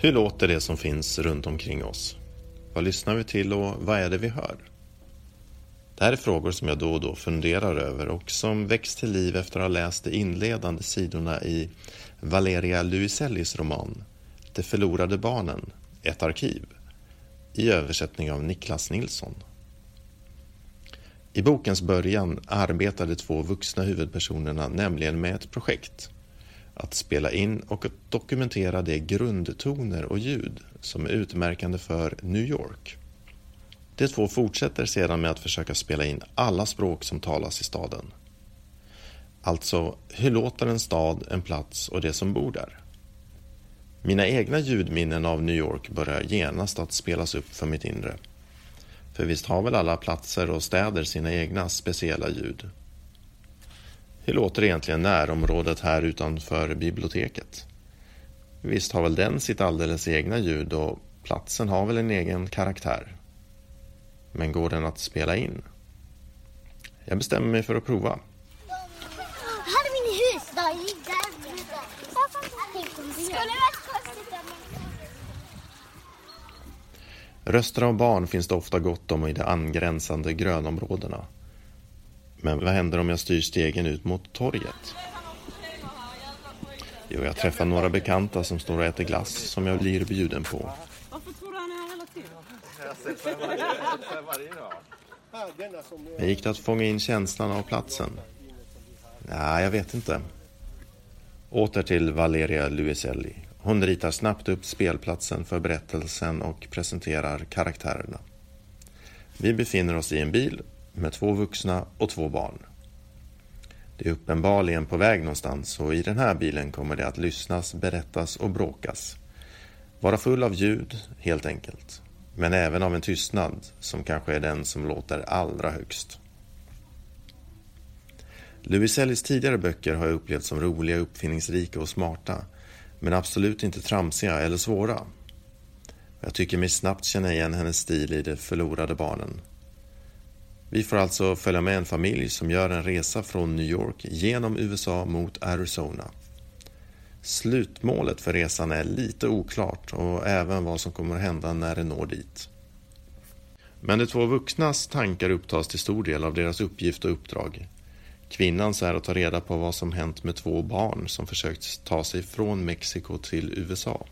Hur låter det som finns runt omkring oss? Vad lyssnar vi till och vad är det vi hör? Det här är frågor som jag då och då funderar över och som väcks till liv efter att ha läst de inledande sidorna i Valeria Luisellis roman De förlorade barnen, ett arkiv i översättning av Niklas Nilsson. I bokens början arbetar de två vuxna huvudpersonerna nämligen med ett projekt. Att spela in och dokumentera de grundtoner och ljud som är utmärkande för New York. De två fortsätter sedan med att försöka spela in alla språk som talas i staden. Alltså, hur låter en stad, en plats och det som bor där? Mina egna ljudminnen av New York börjar genast att spelas upp för mitt inre. För visst har väl alla platser och städer sina egna speciella ljud? Hur låter egentligen närområdet här utanför biblioteket? Visst har väl den sitt alldeles egna ljud och platsen har väl en egen karaktär? Men går den att spela in? Jag bestämmer mig för att prova. Här är min hus då. Skulle varit konstigt Röster av barn finns det ofta gott om i de angränsande grönområdena. Men vad händer om jag styr stegen ut mot torget? Jo, jag träffar några bekanta som står och äter glass som jag blir bjuden på. Varför tror du han är här hela tiden? Men gick det att fånga in känslan av platsen? Nej, jag vet inte. Åter till Valeria Luiselli. Hon ritar snabbt upp spelplatsen för berättelsen och presenterar karaktärerna. Vi befinner oss i en bil med två vuxna och två barn. Det är uppenbarligen på väg någonstans och i den här bilen kommer det att lyssnas, berättas och bråkas. Vara full av ljud, helt enkelt. Men även av en tystnad som kanske är den som låter allra högst. Luisellis tidigare böcker har jag upplevt som roliga, uppfinningsrika och smarta men absolut inte tramsiga eller svåra. Jag tycker mig snabbt känna igen hennes stil i De förlorade barnen. Vi får alltså följa med en familj som gör en resa från New York genom USA mot Arizona. Slutmålet för resan är lite oklart och även vad som kommer att hända när det når dit. Men de två vuxnas tankar upptas till stor del av deras uppgift och uppdrag. Kvinnans är att ta reda på vad som hänt med två barn som försökt ta sig från Mexiko till USA.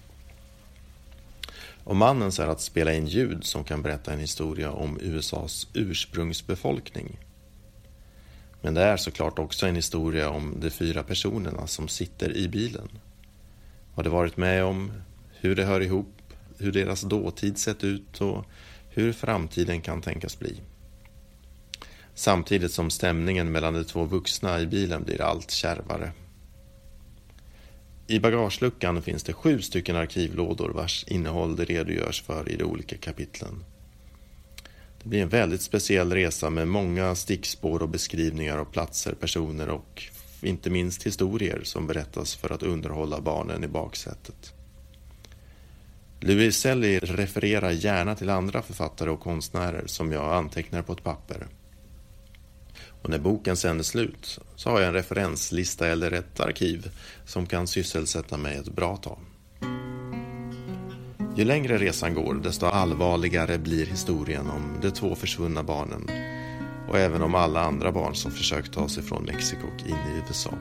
Och mannens är att spela in ljud som kan berätta en historia om USAs ursprungsbefolkning. Men det är såklart också en historia om de fyra personerna som sitter i bilen. Vad de varit med om, hur det hör ihop, hur deras dåtid sett ut och hur framtiden kan tänkas bli. Samtidigt som stämningen mellan de två vuxna i bilen blir allt kärvare. I bagageluckan finns det sju stycken arkivlådor vars innehåll det redogörs för i de olika kapitlen. Det blir en väldigt speciell resa med många stickspår och beskrivningar av platser, personer och inte minst historier som berättas för att underhålla barnen i baksätet. Louis Selly refererar gärna till andra författare och konstnärer som jag antecknar på ett papper. Och när boken sen är slut så har jag en referenslista eller ett arkiv som kan sysselsätta mig ett bra tag. Ju längre resan går desto allvarligare blir historien om de två försvunna barnen och även om alla andra barn som försökt ta sig från Mexiko in i USA.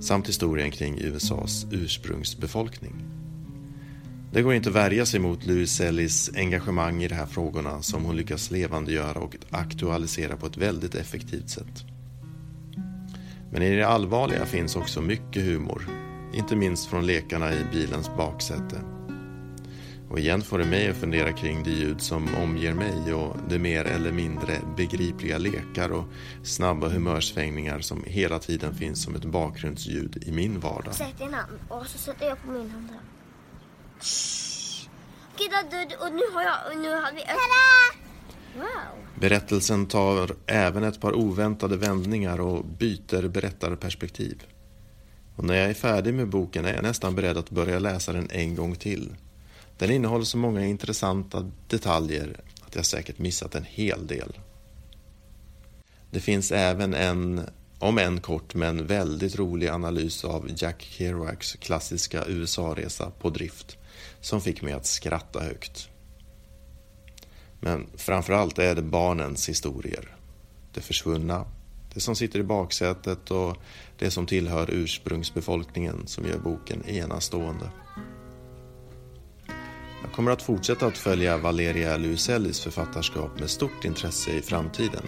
Samt historien kring USAs ursprungsbefolkning. Det går inte att värja sig mot Louis Sellis engagemang i de här frågorna som hon lyckas levandegöra och aktualisera på ett väldigt effektivt sätt. Men i det allvarliga finns också mycket humor, inte minst från lekarna i bilens baksäte. Och igen får det mig att fundera kring det ljud som omger mig och de mer eller mindre begripliga lekar och snabba humörsvängningar som hela tiden finns som ett bakgrundsljud i min vardag. Sätt din hand och så sätter jag på min hand här. Okej, då, och nu har jag, och nu har vi... Tada! Wow. Berättelsen tar även ett par oväntade vändningar och byter berättarperspektiv. Och när jag är färdig med boken är jag nästan beredd att börja läsa den en gång till. Den innehåller så många intressanta detaljer att jag säkert missat en hel del. Det finns även en, om en kort men väldigt rolig analys av Jack Kerouacs klassiska USA-resa på drift som fick mig att skratta högt. Men framförallt är det barnens historier. Det försvunna, det som sitter i baksätet och det som tillhör ursprungsbefolkningen som gör boken enastående. Jag kommer att fortsätta att följa Valeria Luisellis författarskap med stort intresse i framtiden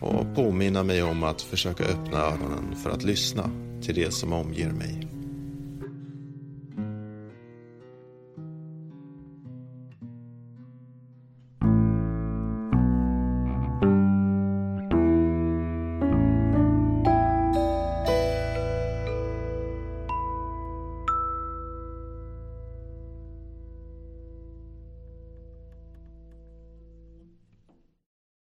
och påminna mig om att försöka öppna öronen för att lyssna till det som omger mig.